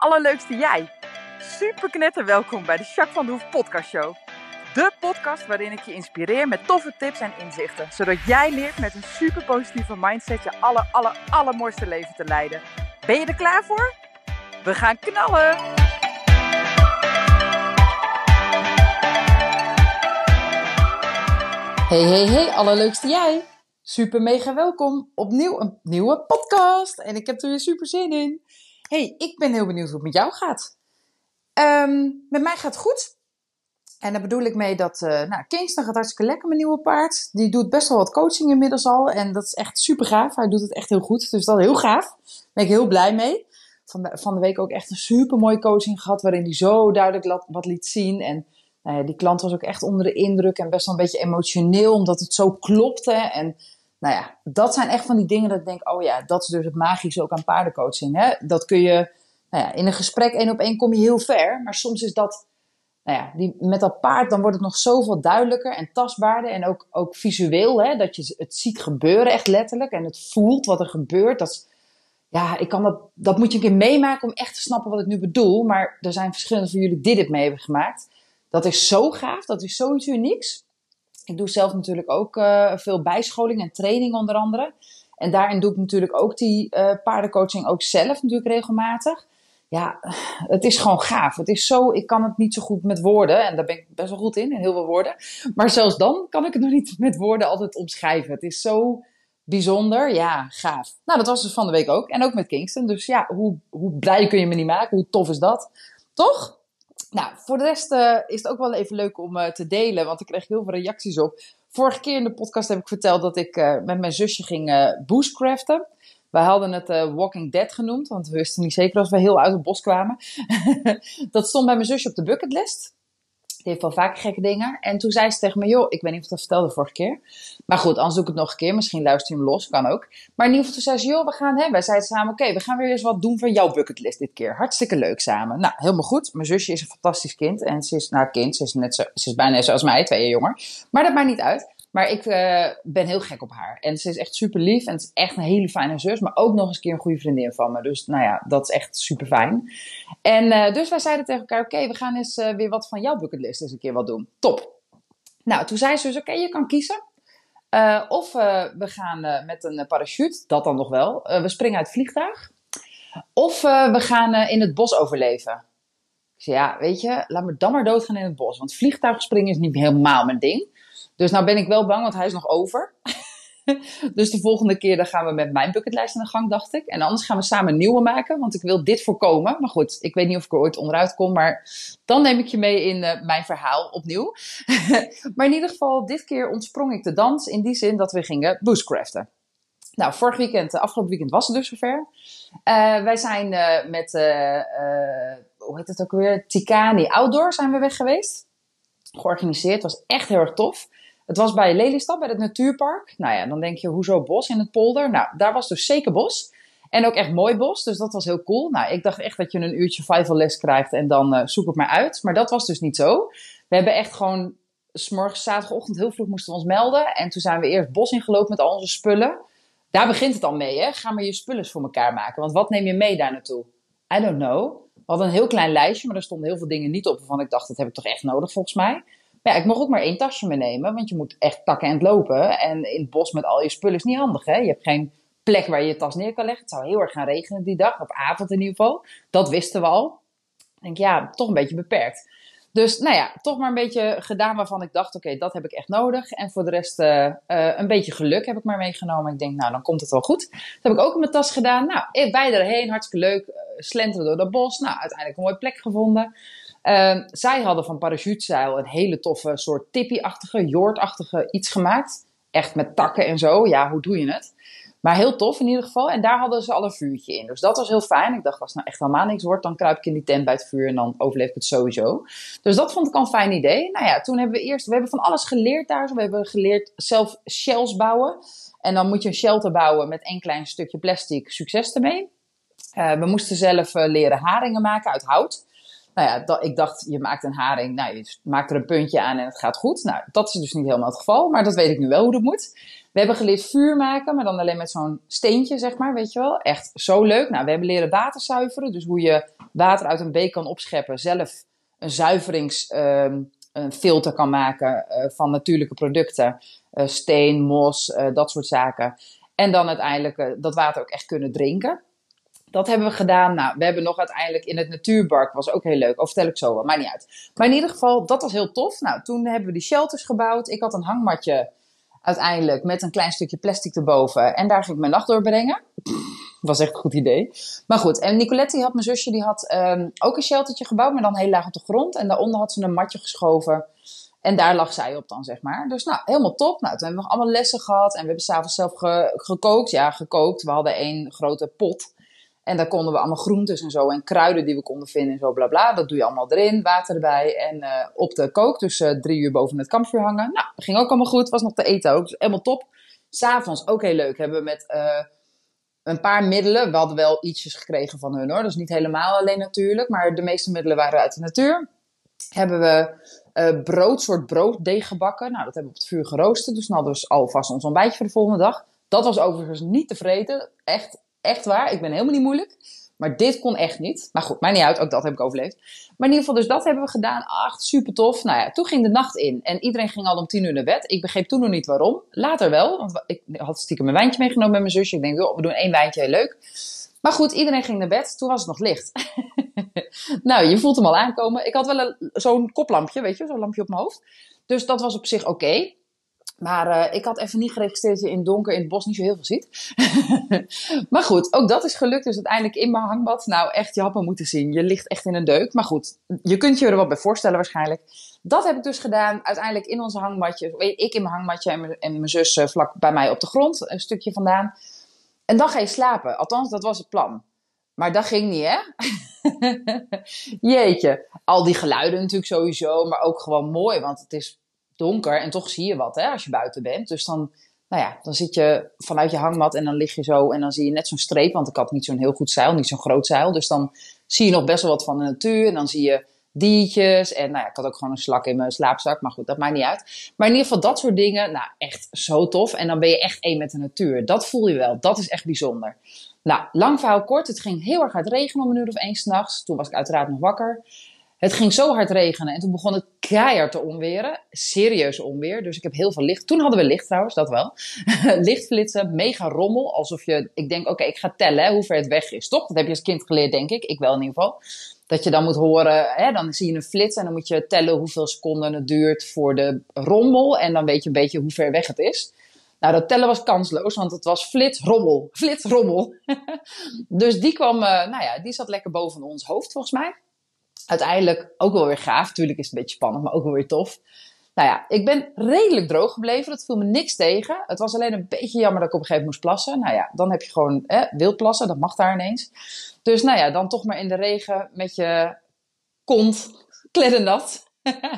allerleukste jij. Super knetter welkom bij de Jacques van de Hoef podcast show. De podcast waarin ik je inspireer met toffe tips en inzichten. Zodat jij leert met een super positieve mindset je aller, aller, allermooiste leven te leiden. Ben je er klaar voor? We gaan knallen! Hey, hey, hey, allerleukste jij. Super mega welkom. Opnieuw een nieuwe podcast. En ik heb er weer super zin in. Hey, ik ben heel benieuwd hoe het met jou gaat. Ehm, met mij gaat het goed. En daar bedoel ik mee dat, uh, nou, Kingston gaat hartstikke lekker, mijn nieuwe paard. Die doet best wel wat coaching inmiddels al. En dat is echt super gaaf. Hij doet het echt heel goed. Dus dat is heel gaaf. Daar ben ik heel blij mee. Van de, van de week ook echt een super mooie coaching gehad. Waarin hij zo duidelijk wat liet zien. En nou die klant was ook echt onder de indruk. En best wel een beetje emotioneel. Omdat het zo klopte. En nou ja, dat zijn echt van die dingen dat ik denk, oh ja, dat is dus het magische ook aan paardencoaching. Hè? Dat kun je, nou ja, in een gesprek één op één kom je heel ver, maar soms is dat, nou ja, die, met dat paard dan wordt het nog zoveel duidelijker en tastbaarder en ook, ook visueel, hè? dat je het ziet gebeuren echt letterlijk en het voelt wat er gebeurt. Dat is, ja, ik kan dat, dat moet je een keer meemaken om echt te snappen wat ik nu bedoel, maar er zijn verschillende van jullie die dit mee hebben gemaakt. Dat is zo gaaf, dat is zoiets unieks. Ik doe zelf natuurlijk ook uh, veel bijscholing en training onder andere. En daarin doe ik natuurlijk ook die uh, paardencoaching ook zelf natuurlijk regelmatig. Ja, het is gewoon gaaf. Het is zo, ik kan het niet zo goed met woorden. En daar ben ik best wel goed in, in heel veel woorden. Maar zelfs dan kan ik het nog niet met woorden altijd omschrijven. Het is zo bijzonder. Ja, gaaf. Nou, dat was dus van de week ook. En ook met Kingston. Dus ja, hoe, hoe blij kun je me niet maken? Hoe tof is dat? Toch? Nou, voor de rest uh, is het ook wel even leuk om uh, te delen, want ik kreeg heel veel reacties op. Vorige keer in de podcast heb ik verteld dat ik uh, met mijn zusje ging boostcraften. Wij hadden het Walking Dead genoemd, want we wisten niet zeker als we heel uit het bos kwamen. dat stond bij mijn zusje op de bucketlist. Die heeft wel vaak gekke dingen. En toen zei ze tegen me, joh, ik weet niet of dat vertelde vorige keer. Maar goed, anders doe ik het nog een keer. Misschien luister je hem los, kan ook. Maar in ieder geval, toen zei ze, joh, we gaan, hè, wij zeiden samen, oké, we gaan weer eens wat doen van jouw bucketlist dit keer. Hartstikke leuk samen. Nou, helemaal goed. Mijn zusje is een fantastisch kind. En ze is, nou, kind, ze is, net zo, ze is bijna zoals mij, twee jonger. Maar dat maakt niet uit. Maar ik uh, ben heel gek op haar. En ze is echt super lief. En het is echt een hele fijne zus. Maar ook nog eens een keer een goede vriendin van me. Dus nou ja, dat is echt super fijn. En uh, dus wij zeiden tegen elkaar: Oké, we gaan eens uh, weer wat van jouw bucketlist eens een keer wat doen. Top. Nou, toen zei ze dus: Oké, je kan kiezen. of we gaan met een parachute, dat dan nog wel. we springen uit het vliegtuig. Of we gaan in het bos overleven. Ik zei: Ja, weet je, laat me dan maar doodgaan in het bos. Want vliegtuigspringen is niet helemaal mijn ding. Dus nou ben ik wel bang, want hij is nog over. dus de volgende keer dan gaan we met mijn bucketlijst aan de gang, dacht ik. En anders gaan we samen een nieuwe maken, want ik wil dit voorkomen. Maar goed, ik weet niet of ik er ooit onderuit kom, maar dan neem ik je mee in uh, mijn verhaal opnieuw. maar in ieder geval, dit keer ontsprong ik de dans in die zin dat we gingen boostcraften. Nou, vorig weekend, afgelopen weekend was het dus zover. Uh, wij zijn met, hoe heet het ook weer, Tikani Outdoor zijn we weg geweest. Georganiseerd, was echt heel erg tof. Het was bij Lelystad, bij het natuurpark. Nou ja, dan denk je, hoezo bos in het polder? Nou, daar was dus zeker bos. En ook echt mooi bos, dus dat was heel cool. Nou, ik dacht echt dat je een uurtje survival les krijgt en dan zoek het maar uit. Maar dat was dus niet zo. We hebben echt gewoon, s'morgens, zaterdagochtend heel vroeg moesten we ons melden. En toen zijn we eerst bos ingelopen met al onze spullen. Daar begint het al mee, hè. Ga maar je spullen voor elkaar maken. Want wat neem je mee daar naartoe? I don't know. We hadden een heel klein lijstje, maar er stonden heel veel dingen niet op waarvan ik dacht, dat heb ik toch echt nodig volgens mij. Ja, ik mocht ook maar één tasje meenemen, want je moet echt takken en lopen. En in het bos met al je spullen is niet handig, hè? Je hebt geen plek waar je je tas neer kan leggen. Het zou heel erg gaan regenen die dag, op avond in ieder geval. Dat wisten we al. Ik denk, ja, toch een beetje beperkt. Dus nou ja, toch maar een beetje gedaan waarvan ik dacht, oké, dat heb ik echt nodig. En voor de rest uh, uh, een beetje geluk heb ik maar meegenomen. Ik denk, nou, dan komt het wel goed. Dat heb ik ook in mijn tas gedaan. Nou, wij erheen, hartstikke leuk. Slenteren door dat bos. Nou, uiteindelijk een mooie plek gevonden. Uh, zij hadden van parachutezeil een hele toffe soort tippie-achtige, joortachtige iets gemaakt. Echt met takken en zo. Ja, hoe doe je het? Maar heel tof in ieder geval. En daar hadden ze al een vuurtje in. Dus dat was heel fijn. Ik dacht, als nou echt helemaal niks wordt, dan kruip ik in die tent bij het vuur en dan overleef ik het sowieso. Dus dat vond ik al een fijn idee. Nou ja, toen hebben we eerst, we hebben van alles geleerd daar. We hebben geleerd zelf shells bouwen. En dan moet je een shelter bouwen met één klein stukje plastic. Succes ermee. Uh, we moesten zelf uh, leren haringen maken uit hout. Nou ja, ik dacht, je maakt een haring, nou, je maakt er een puntje aan en het gaat goed. Nou, dat is dus niet helemaal het geval, maar dat weet ik nu wel hoe dat moet. We hebben geleerd vuur maken, maar dan alleen met zo'n steentje, zeg maar, weet je wel. Echt zo leuk. Nou, we hebben leren water zuiveren, dus hoe je water uit een beek kan opscheppen, zelf een zuiveringsfilter um, kan maken uh, van natuurlijke producten. Uh, steen, mos, uh, dat soort zaken. En dan uiteindelijk dat water ook echt kunnen drinken. Dat hebben we gedaan. Nou, we hebben nog uiteindelijk in het natuurpark, was ook heel leuk. Of vertel ik zo wel, maakt niet uit. Maar in ieder geval, dat was heel tof. Nou, toen hebben we die shelters gebouwd. Ik had een hangmatje uiteindelijk met een klein stukje plastic erboven. En daar ging ik mijn nacht doorbrengen. was echt een goed idee. Maar goed, en Nicolette, had mijn zusje, die had um, ook een sheltertje gebouwd, maar dan heel laag op de grond. En daaronder had ze een matje geschoven. En daar lag zij op dan, zeg maar. Dus nou, helemaal top. Nou, toen hebben we nog allemaal lessen gehad. En we hebben s'avonds zelf ge gekookt. Ja, gekookt. We hadden één grote pot. En daar konden we allemaal groentes en zo en kruiden die we konden vinden en zo bla bla. Dat doe je allemaal erin, water erbij en uh, op de kook. Dus uh, drie uur boven het kampvuur hangen. Nou, ging ook allemaal goed. Was nog te eten ook. Dus helemaal top. S'avonds ook heel leuk. Hebben we met uh, een paar middelen. We hadden wel ietsjes gekregen van hun hoor. Dus niet helemaal alleen natuurlijk. Maar de meeste middelen waren uit de natuur. Hebben we brood, soort brooddeeg gebakken. Nou, dat hebben we op het vuur geroosterd. Dus dan hadden we alvast ons ontbijtje voor de volgende dag. Dat was overigens niet tevreden. Echt Echt waar, ik ben helemaal niet moeilijk. Maar dit kon echt niet. Maar goed, mij niet uit, ook dat heb ik overleefd. Maar in ieder geval, dus dat hebben we gedaan. Ach, super tof. Nou ja, toen ging de nacht in. En iedereen ging al om tien uur naar bed. Ik begreep toen nog niet waarom. Later wel, want ik had stiekem een wijntje meegenomen met mijn zusje. Ik denk, we doen één wijntje, heel leuk. Maar goed, iedereen ging naar bed. Toen was het nog licht. nou, je voelt hem al aankomen. Ik had wel zo'n koplampje, weet je, zo'n lampje op mijn hoofd. Dus dat was op zich oké. Maar uh, ik had even niet geregistreerd dat je in het donker in het bos niet zo heel veel ziet. maar goed, ook dat is gelukt. Dus uiteindelijk in mijn hangbad. Nou, echt, je had me moeten zien. Je ligt echt in een deuk. Maar goed, je kunt je er wat bij voorstellen waarschijnlijk. Dat heb ik dus gedaan. Uiteindelijk in onze hangmatje. Ik in mijn hangmatje en mijn, en mijn zus uh, vlak bij mij op de grond. Een stukje vandaan. En dan ga je slapen. Althans, dat was het plan. Maar dat ging niet, hè? Jeetje. Al die geluiden natuurlijk sowieso. Maar ook gewoon mooi. Want het is donker en toch zie je wat hè, als je buiten bent. Dus dan, nou ja, dan zit je vanuit je hangmat en dan lig je zo en dan zie je net zo'n streep. Want ik had niet zo'n heel goed zeil, niet zo'n groot zeil. Dus dan zie je nog best wel wat van de natuur. En dan zie je diertjes. En nou ja, ik had ook gewoon een slak in mijn slaapzak. Maar goed, dat maakt niet uit. Maar in ieder geval dat soort dingen, nou echt zo tof. En dan ben je echt één met de natuur. Dat voel je wel. Dat is echt bijzonder. Nou, lang verhaal kort. Het ging heel erg uit regenen om een uur of één s'nachts. Toen was ik uiteraard nog wakker. Het ging zo hard regenen en toen begon het keihard te onweren. Serieus onweer. Dus ik heb heel veel licht. Toen hadden we licht trouwens, dat wel. Lichtflitsen, mega rommel. Alsof je, ik denk, oké, ik ga tellen hoe ver het weg is. Toch? Dat heb je als kind geleerd, denk ik. Ik wel in ieder geval. Dat je dan moet horen, hè, dan zie je een flits en dan moet je tellen hoeveel seconden het duurt voor de rommel. En dan weet je een beetje hoe ver weg het is. Nou, dat tellen was kansloos, want het was flits, rommel, flits, rommel. dus die kwam, uh, nou ja, die zat lekker boven ons hoofd volgens mij uiteindelijk ook wel weer gaaf. Tuurlijk is het een beetje spannend, maar ook wel weer tof. Nou ja, ik ben redelijk droog gebleven. Dat viel me niks tegen. Het was alleen een beetje jammer dat ik op een gegeven moment moest plassen. Nou ja, dan heb je gewoon eh, wild plassen. Dat mag daar ineens. Dus nou ja, dan toch maar in de regen met je kont kleddennat.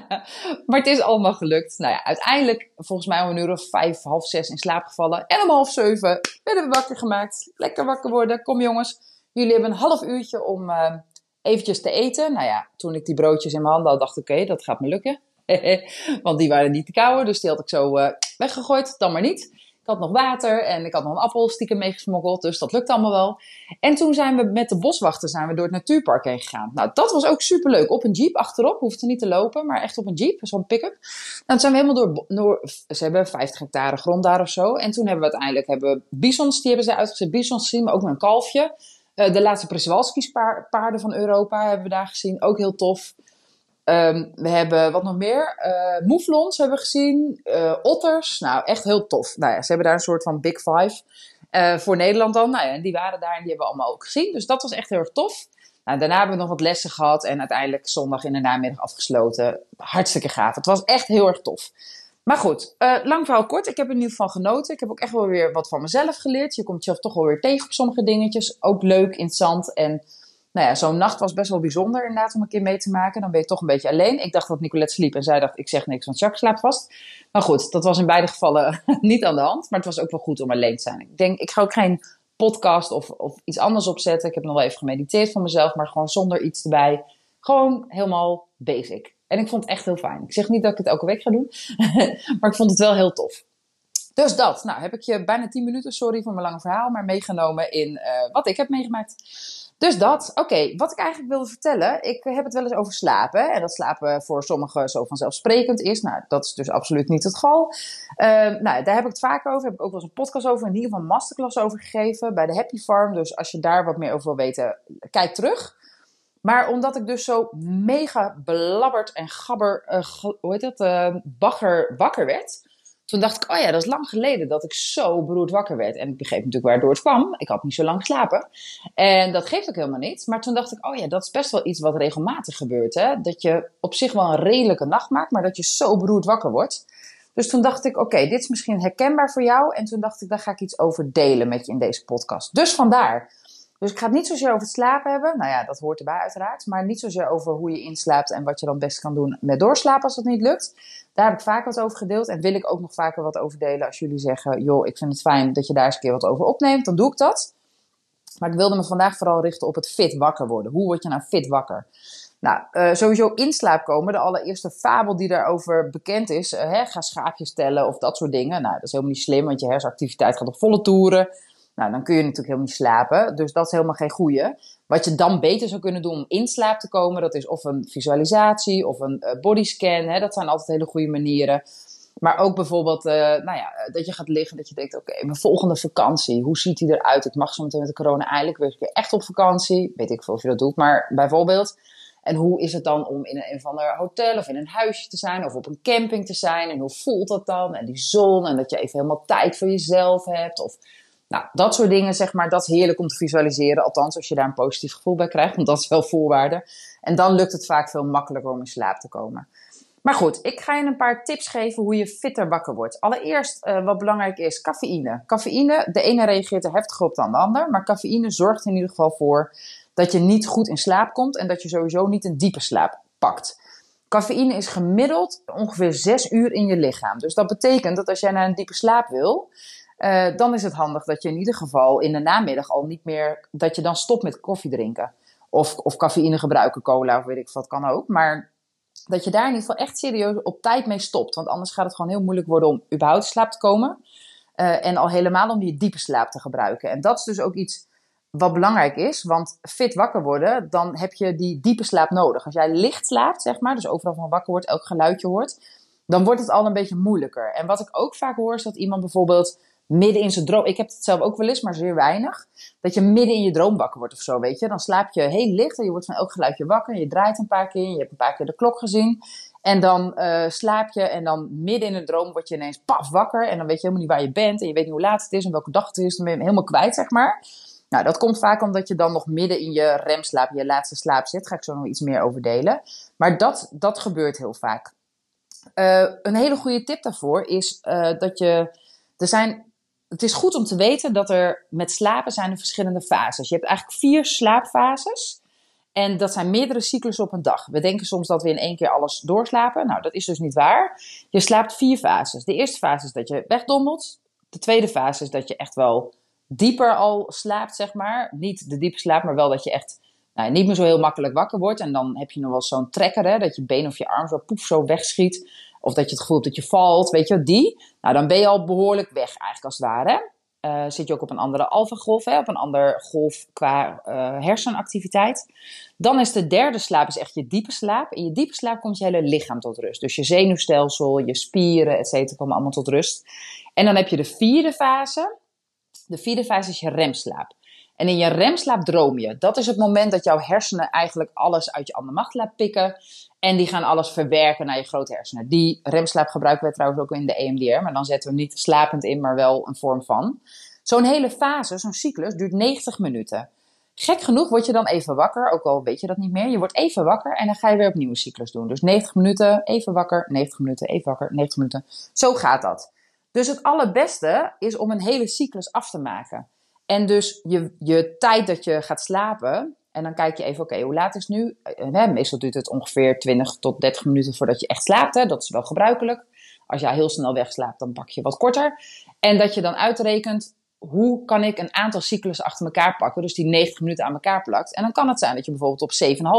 maar het is allemaal gelukt. Nou ja, uiteindelijk volgens mij om een uur of vijf, half zes in slaap gevallen. En om half zeven werden we wakker gemaakt. Lekker wakker worden. Kom jongens, jullie hebben een half uurtje om... Uh, eventjes te eten. Nou ja, toen ik die broodjes in mijn handen had, dacht ik, oké, dat gaat me lukken. Want die waren niet te kauwen, dus die had ik zo uh, weggegooid. Dan maar niet. Ik had nog water en ik had nog een appel stiekem meegesmokkeld, dus dat lukt allemaal wel. En toen zijn we met de boswachter zijn we door het natuurpark heen gegaan. Nou, dat was ook superleuk. Op een jeep achterop, hoefde niet te lopen, maar echt op een jeep, zo'n pick-up. Nou, toen zijn we helemaal door, ze hebben 50 hectare grond daar of zo. En toen hebben we uiteindelijk, hebben bisons, die hebben ze uitgezet, bisons gezien, maar ook een kalfje. Uh, de laatste Przewalski's paarden van Europa hebben we daar gezien. Ook heel tof. Um, we hebben wat nog meer. Uh, mouflons hebben we gezien. Uh, otters. Nou, echt heel tof. Nou ja, ze hebben daar een soort van Big Five. voor Nederland dan. Nou ja, die waren daar en die hebben we allemaal ook gezien. Dus dat was echt heel erg tof. Nou, daarna hebben we nog wat lessen gehad. En uiteindelijk zondag in de namiddag afgesloten. Hartstikke gaaf. Het was echt heel erg tof. Maar goed, uh, lang verhaal kort. Ik heb er ieder geval genoten. Ik heb ook echt wel weer wat van mezelf geleerd. Je komt jezelf toch wel weer tegen op sommige dingetjes. Ook leuk, interessant. En nou ja, zo'n nacht was best wel bijzonder inderdaad om een keer mee te maken. Dan ben je toch een beetje alleen. Ik dacht dat Nicolette sliep en zij dacht ik zeg niks, want Jacques slaapt vast. Maar goed, dat was in beide gevallen niet aan de hand. Maar het was ook wel goed om alleen te zijn. Ik denk, ik ga ook geen podcast of, of iets anders opzetten. Ik heb nog wel even gemediteerd van mezelf, maar gewoon zonder iets erbij. Gewoon helemaal basic. En ik vond het echt heel fijn. Ik zeg niet dat ik het elke week ga doen, maar ik vond het wel heel tof. Dus dat. Nou, heb ik je bijna 10 minuten, sorry voor mijn lange verhaal, maar meegenomen in uh, wat ik heb meegemaakt. Dus dat, oké, wat ik eigenlijk wilde vertellen, ik heb het wel eens over slapen. En dat slapen voor sommigen zo vanzelfsprekend is. Nou, dat is dus absoluut niet het geval. Uh, nou, daar heb ik het vaak over. Heb ik ook wel eens een podcast over, in ieder geval een masterclass over gegeven bij de Happy Farm. Dus als je daar wat meer over wil weten, kijk terug. Maar omdat ik dus zo mega belabberd en gabber, uh, hoe heet dat, uh, bagger wakker werd toen dacht ik, oh ja, dat is lang geleden dat ik zo beroerd wakker werd. En ik begreep natuurlijk waardoor het kwam. Ik had niet zo lang geslapen. En dat geeft ook helemaal niet. Maar toen dacht ik, oh ja, dat is best wel iets wat regelmatig gebeurt. Hè? Dat je op zich wel een redelijke nacht maakt, maar dat je zo beroerd wakker wordt. Dus toen dacht ik, oké, dit is misschien herkenbaar voor jou. En toen dacht ik, daar ga ik iets over delen met je in deze podcast. Dus vandaar. Dus ik ga het niet zozeer over het slapen hebben. Nou ja, dat hoort erbij uiteraard. Maar niet zozeer over hoe je inslaapt en wat je dan best kan doen met doorslapen als dat niet lukt. Daar heb ik vaak wat over gedeeld. En wil ik ook nog vaker wat over delen. Als jullie zeggen, joh, ik vind het fijn dat je daar eens een keer wat over opneemt. Dan doe ik dat. Maar ik wilde me vandaag vooral richten op het fit wakker worden. Hoe word je nou fit wakker? Nou, uh, sowieso in slaap komen. De allereerste fabel die daarover bekend is. Uh, hè, ga schaapjes tellen of dat soort dingen. Nou, dat is helemaal niet slim, want je hersenactiviteit gaat op volle toeren. Nou, dan kun je natuurlijk helemaal niet slapen. Dus dat is helemaal geen goede. Wat je dan beter zou kunnen doen om in slaap te komen, dat is of een visualisatie of een uh, bodyscan. Hè, dat zijn altijd hele goede manieren. Maar ook bijvoorbeeld, uh, nou ja, dat je gaat liggen, dat je denkt, oké, mijn volgende vakantie, hoe ziet die eruit? Ik mag zo meteen met de corona eigenlijk weer echt op vakantie. Weet ik veel of je dat doet, maar bijvoorbeeld. En hoe is het dan om in een, een of ander hotel of in een huisje te zijn of op een camping te zijn? En hoe voelt dat dan? En die zon en dat je even helemaal tijd voor jezelf hebt. Of nou, dat soort dingen, zeg maar, dat is heerlijk om te visualiseren. Althans, als je daar een positief gevoel bij krijgt, want dat is wel voorwaarde. En dan lukt het vaak veel makkelijker om in slaap te komen. Maar goed, ik ga je een paar tips geven hoe je fitter wakker wordt. Allereerst, uh, wat belangrijk is, cafeïne. Cafeïne, de ene reageert er heftiger op dan de ander. Maar cafeïne zorgt in ieder geval voor dat je niet goed in slaap komt en dat je sowieso niet een diepe slaap pakt. Cafeïne is gemiddeld ongeveer 6 uur in je lichaam. Dus dat betekent dat als jij naar een diepe slaap wil, uh, dan is het handig dat je in ieder geval in de namiddag al niet meer, dat je dan stopt met koffie drinken. Of, of cafeïne gebruiken, cola of weet ik wat kan ook. Maar dat je daar in ieder geval echt serieus op tijd mee stopt. Want anders gaat het gewoon heel moeilijk worden om überhaupt slaap te komen. Uh, en al helemaal om die diepe slaap te gebruiken. En dat is dus ook iets wat belangrijk is. Want fit wakker worden, dan heb je die diepe slaap nodig. Als jij licht slaapt, zeg maar, dus overal van wakker wordt, elk geluidje hoort, dan wordt het al een beetje moeilijker. En wat ik ook vaak hoor, is dat iemand bijvoorbeeld midden in zijn droom. Ik heb het zelf ook wel eens, maar zeer weinig. Dat je midden in je droom wakker wordt of zo, weet je. Dan slaap je heel licht en je wordt van elk geluidje wakker. Je draait een paar keer, je hebt een paar keer de klok gezien. En dan uh, slaap je en dan midden in de droom word je ineens paf wakker. En dan weet je helemaal niet waar je bent en je weet niet hoe laat het is en welke dag het is. Dan ben je helemaal kwijt, zeg maar. Nou, dat komt vaak omdat je dan nog midden in je remslaap, je laatste slaap zit. Ga ik zo nog iets meer over delen. Maar dat, dat gebeurt heel vaak. Uh, een hele goede tip daarvoor is uh, dat je. Er zijn het is goed om te weten dat er met slapen zijn er verschillende fases. Je hebt eigenlijk vier slaapfases. En dat zijn meerdere cyclussen op een dag. We denken soms dat we in één keer alles doorslapen. Nou, dat is dus niet waar. Je slaapt vier fases. De eerste fase is dat je wegdommelt. De tweede fase is dat je echt wel dieper al slaapt, zeg maar. Niet de diepe slaap, maar wel dat je echt nou, niet meer zo heel makkelijk wakker wordt. En dan heb je nog wel zo'n trekker, hè, dat je been of je arm zo poef zo wegschiet. Of dat je het gevoel hebt dat je valt, weet je die. Nou, dan ben je al behoorlijk weg eigenlijk als het ware. Uh, zit je ook op een andere alfagolf, op een ander golf qua uh, hersenactiviteit. Dan is de derde slaap is echt je diepe slaap. In je diepe slaap komt je hele lichaam tot rust. Dus je zenuwstelsel, je spieren, et cetera, komen allemaal tot rust. En dan heb je de vierde fase. De vierde fase is je remslaap. En in je remslaap droom je. Dat is het moment dat jouw hersenen eigenlijk alles uit je andere macht laat pikken. En die gaan alles verwerken naar je grote hersenen. Die remslaap gebruiken we trouwens ook in de EMDR. Maar dan zetten we niet slapend in, maar wel een vorm van. Zo'n hele fase, zo'n cyclus, duurt 90 minuten. Gek genoeg word je dan even wakker, ook al weet je dat niet meer. Je wordt even wakker en dan ga je weer opnieuw een cyclus doen. Dus 90 minuten, even wakker, 90 minuten, even wakker, 90 minuten. Zo gaat dat. Dus het allerbeste is om een hele cyclus af te maken. En dus je, je tijd dat je gaat slapen, en dan kijk je even, oké, hoe laat is het nu? Eh, meestal duurt het ongeveer 20 tot 30 minuten voordat je echt slaapt. Hè? Dat is wel gebruikelijk. Als jij heel snel wegslaapt, dan pak je wat korter. En dat je dan uitrekent, hoe kan ik een aantal cyclussen achter elkaar pakken? Dus die 90 minuten aan elkaar plakt. En dan kan het zijn dat je bijvoorbeeld op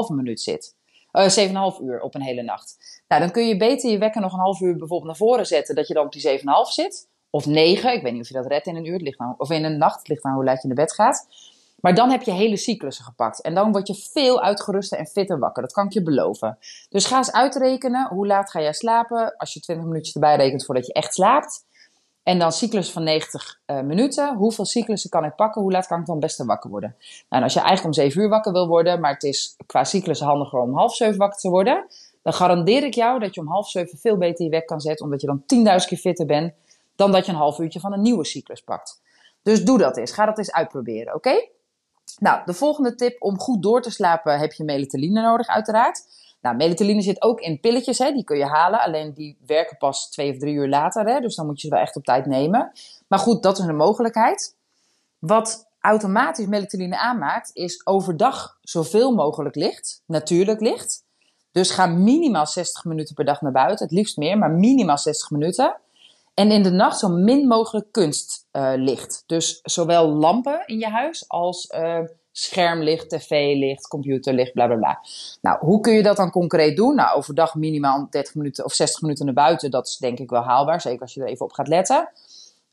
7,5 minuut zit. Uh, 7,5 uur op een hele nacht. Nou, dan kun je beter je wekker nog een half uur bijvoorbeeld naar voren zetten, dat je dan op die 7,5 zit. Of 9, ik weet niet of je dat redt in een uur, ligt of in een nacht, ligt aan hoe laat je naar bed gaat. Maar dan heb je hele cyclussen gepakt. En dan word je veel uitgeruster en fitter wakker. Dat kan ik je beloven. Dus ga eens uitrekenen. Hoe laat ga jij slapen? Als je 20 minuutjes erbij rekent voordat je echt slaapt. En dan cyclus van 90 uh, eh, minuten. Hoeveel cyclussen kan ik pakken? Hoe laat kan ik dan best wakker worden? Nou, als je eigenlijk om 7 uur wakker wil worden, maar het is qua cyclus handiger om half 7 wakker te worden, dan garandeer ik jou dat je om half 7 veel beter je weg kan zetten, omdat je dan 10.000 keer fitter bent dan dat je een half uurtje van een nieuwe cyclus pakt. Dus doe dat eens. Ga dat eens uitproberen, oké? Nou, de volgende tip om goed door te slapen heb je melatonine nodig, uiteraard. Nou, melatonine zit ook in pilletjes, hè, die kun je halen. Alleen die werken pas twee of drie uur later, hè, dus dan moet je ze wel echt op tijd nemen. Maar goed, dat is een mogelijkheid. Wat automatisch melatonine aanmaakt, is overdag zoveel mogelijk licht, natuurlijk licht. Dus ga minimaal 60 minuten per dag naar buiten, het liefst meer, maar minimaal 60 minuten. En in de nacht zo min mogelijk kunstlicht. Uh, dus zowel lampen in je huis als uh, schermlicht, tv-licht, computerlicht, bla bla bla. Nou, hoe kun je dat dan concreet doen? Nou, overdag minimaal 30 minuten of 60 minuten naar buiten. Dat is denk ik wel haalbaar, zeker als je er even op gaat letten.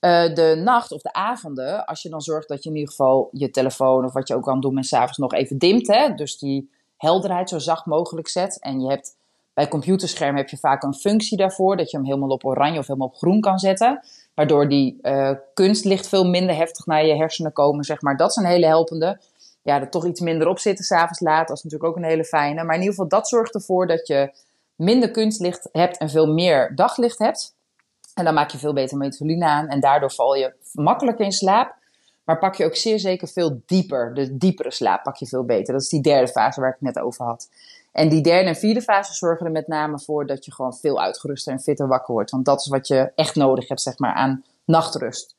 Uh, de nacht of de avonden, als je dan zorgt dat je in ieder geval je telefoon of wat je ook kan doen, en s'avonds nog even dimt. Hè? Dus die helderheid zo zacht mogelijk zet. En je hebt bij computerscherm heb je vaak een functie daarvoor, dat je hem helemaal op oranje of helemaal op groen kan zetten. Waardoor die uh, kunstlicht veel minder heftig naar je hersenen komen, zeg maar. Dat is een hele helpende. Ja, er toch iets minder op zitten s'avonds laat, dat is natuurlijk ook een hele fijne. Maar in ieder geval, dat zorgt ervoor dat je minder kunstlicht hebt en veel meer daglicht hebt. En dan maak je veel beter melatonine aan en daardoor val je makkelijker in slaap. Maar pak je ook zeer zeker veel dieper. De diepere slaap pak je veel beter. Dat is die derde fase waar ik het net over had. En die derde en vierde fase zorgen er met name voor dat je gewoon veel uitgeruster en fitter wakker wordt. Want dat is wat je echt nodig hebt, zeg maar, aan nachtrust.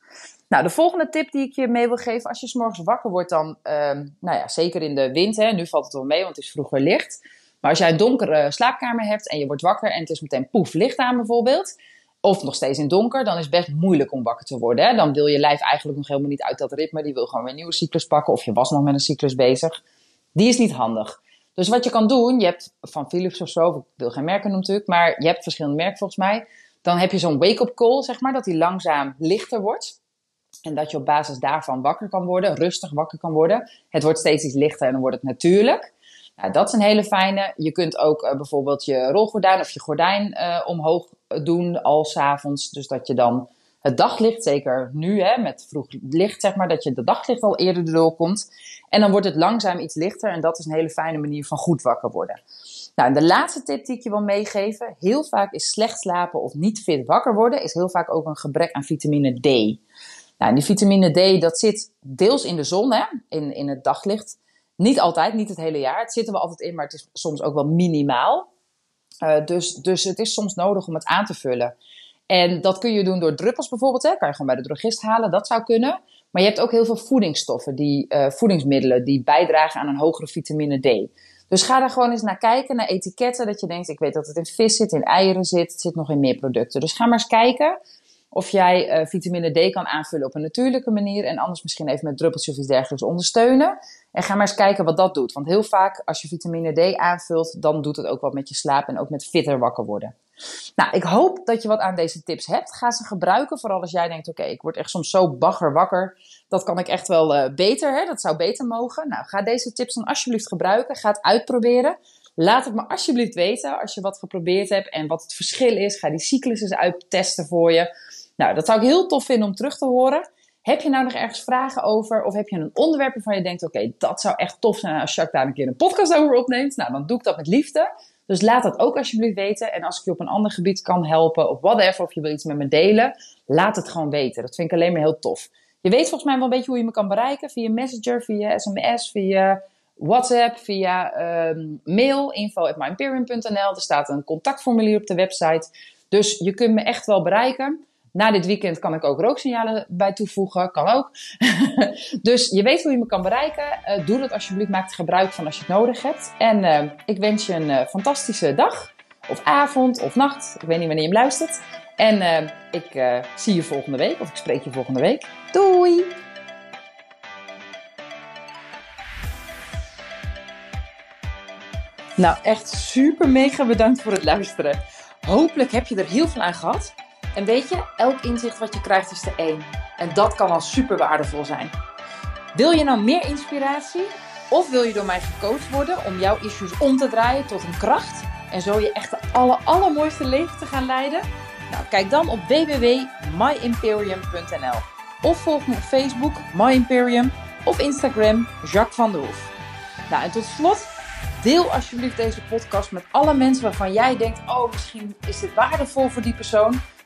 Nou, de volgende tip die ik je mee wil geven, als je s morgens wakker wordt, dan, ehm, nou ja, zeker in de wind, hè, nu valt het wel mee, want het is vroeger licht. Maar als jij een donkere slaapkamer hebt en je wordt wakker en het is meteen poef licht aan bijvoorbeeld, of nog steeds in donker, dan is het best moeilijk om wakker te worden. Hè? Dan wil je lijf eigenlijk nog helemaal niet uit dat ritme, die wil gewoon weer een nieuwe cyclus pakken, of je was nog met een cyclus bezig. Die is niet handig. Dus wat je kan doen, je hebt van Philips of zo, ik wil geen merken natuurlijk, maar je hebt verschillende merken volgens mij. Dan heb je zo'n wake-up call, zeg maar, dat die langzaam lichter wordt. En dat je op basis daarvan wakker kan worden, rustig wakker kan worden. Het wordt steeds iets lichter en dan wordt het natuurlijk. Nou, dat is een hele fijne. Je kunt ook uh, bijvoorbeeld je rolgordijn of je gordijn uh, omhoog doen al s'avonds. Dus dat je dan het daglicht, zeker nu hè, met vroeg licht, zeg maar, dat je de daglicht al eerder erdoor komt. En dan wordt het langzaam iets lichter en dat is een hele fijne manier van goed wakker worden. Nou, de laatste tip die ik je wil meegeven, heel vaak is slecht slapen of niet fit wakker worden, is heel vaak ook een gebrek aan vitamine D. Nou, en die vitamine D, dat zit deels in de zon, hè, in, in het daglicht. Niet altijd, niet het hele jaar. Het zit er wel altijd in, maar het is soms ook wel minimaal. Uh, dus, dus het is soms nodig om het aan te vullen. En dat kun je doen door druppels bijvoorbeeld. Hè. Kan je gewoon bij de drogist halen, dat zou kunnen. Maar je hebt ook heel veel voedingsstoffen, die, uh, voedingsmiddelen, die bijdragen aan een hogere vitamine D. Dus ga daar gewoon eens naar kijken, naar etiketten. Dat je denkt, ik weet dat het in vis zit, in eieren zit, het zit nog in meer producten. Dus ga maar eens kijken of jij uh, vitamine D kan aanvullen op een natuurlijke manier. En anders misschien even met druppeltjes of iets dergelijks ondersteunen. En ga maar eens kijken wat dat doet. Want heel vaak als je vitamine D aanvult, dan doet het ook wat met je slaap en ook met fitter wakker worden. Nou, ik hoop dat je wat aan deze tips hebt. Ga ze gebruiken, vooral als jij denkt, oké, ik word echt soms zo bagger wakker. Dat kan ik echt wel uh, beter, hè? dat zou beter mogen. Nou, ga deze tips dan alsjeblieft gebruiken. Ga het uitproberen. Laat het me alsjeblieft weten als je wat geprobeerd hebt en wat het verschil is. Ga die cyclussen uittesten voor je. Nou, dat zou ik heel tof vinden om terug te horen. Heb je nou nog ergens vragen over? Of heb je een onderwerp waarvan je denkt: oké, dat zou echt tof zijn als Jacques daar een keer een podcast over opneemt? Nou, dan doe ik dat met liefde. Dus laat dat ook alsjeblieft weten. En als ik je op een ander gebied kan helpen, of whatever, of je wil iets met me delen, laat het gewoon weten. Dat vind ik alleen maar heel tof. Je weet volgens mij wel een beetje hoe je me kan bereiken: via Messenger, via SMS, via WhatsApp, via um, mail, info.myimperium.nl. Er staat een contactformulier op de website. Dus je kunt me echt wel bereiken. Na dit weekend kan ik ook rooksignalen bij toevoegen. Kan ook. dus je weet hoe je me kan bereiken. Uh, doe dat alsjeblieft. Maak er gebruik van als je het nodig hebt. En uh, ik wens je een uh, fantastische dag. Of avond of nacht. Ik weet niet wanneer je hem luistert. En ik zie je volgende week. Of ik spreek je volgende week. Doei! Nou, echt super mega bedankt voor het luisteren. Hopelijk heb je er heel veel aan gehad. En weet je, elk inzicht wat je krijgt is de één. En dat kan al super waardevol zijn. Wil je nou meer inspiratie? Of wil je door mij gecoacht worden om jouw issues om te draaien tot een kracht? En zo je echt de aller, allermooiste leven te gaan leiden? Nou, kijk dan op www.myimperium.nl Of volg me op Facebook, My Imperium, of Instagram, Jacques van der Hoef. Nou, en tot slot, deel alsjeblieft deze podcast met alle mensen waarvan jij denkt: oh, misschien is dit waardevol voor die persoon.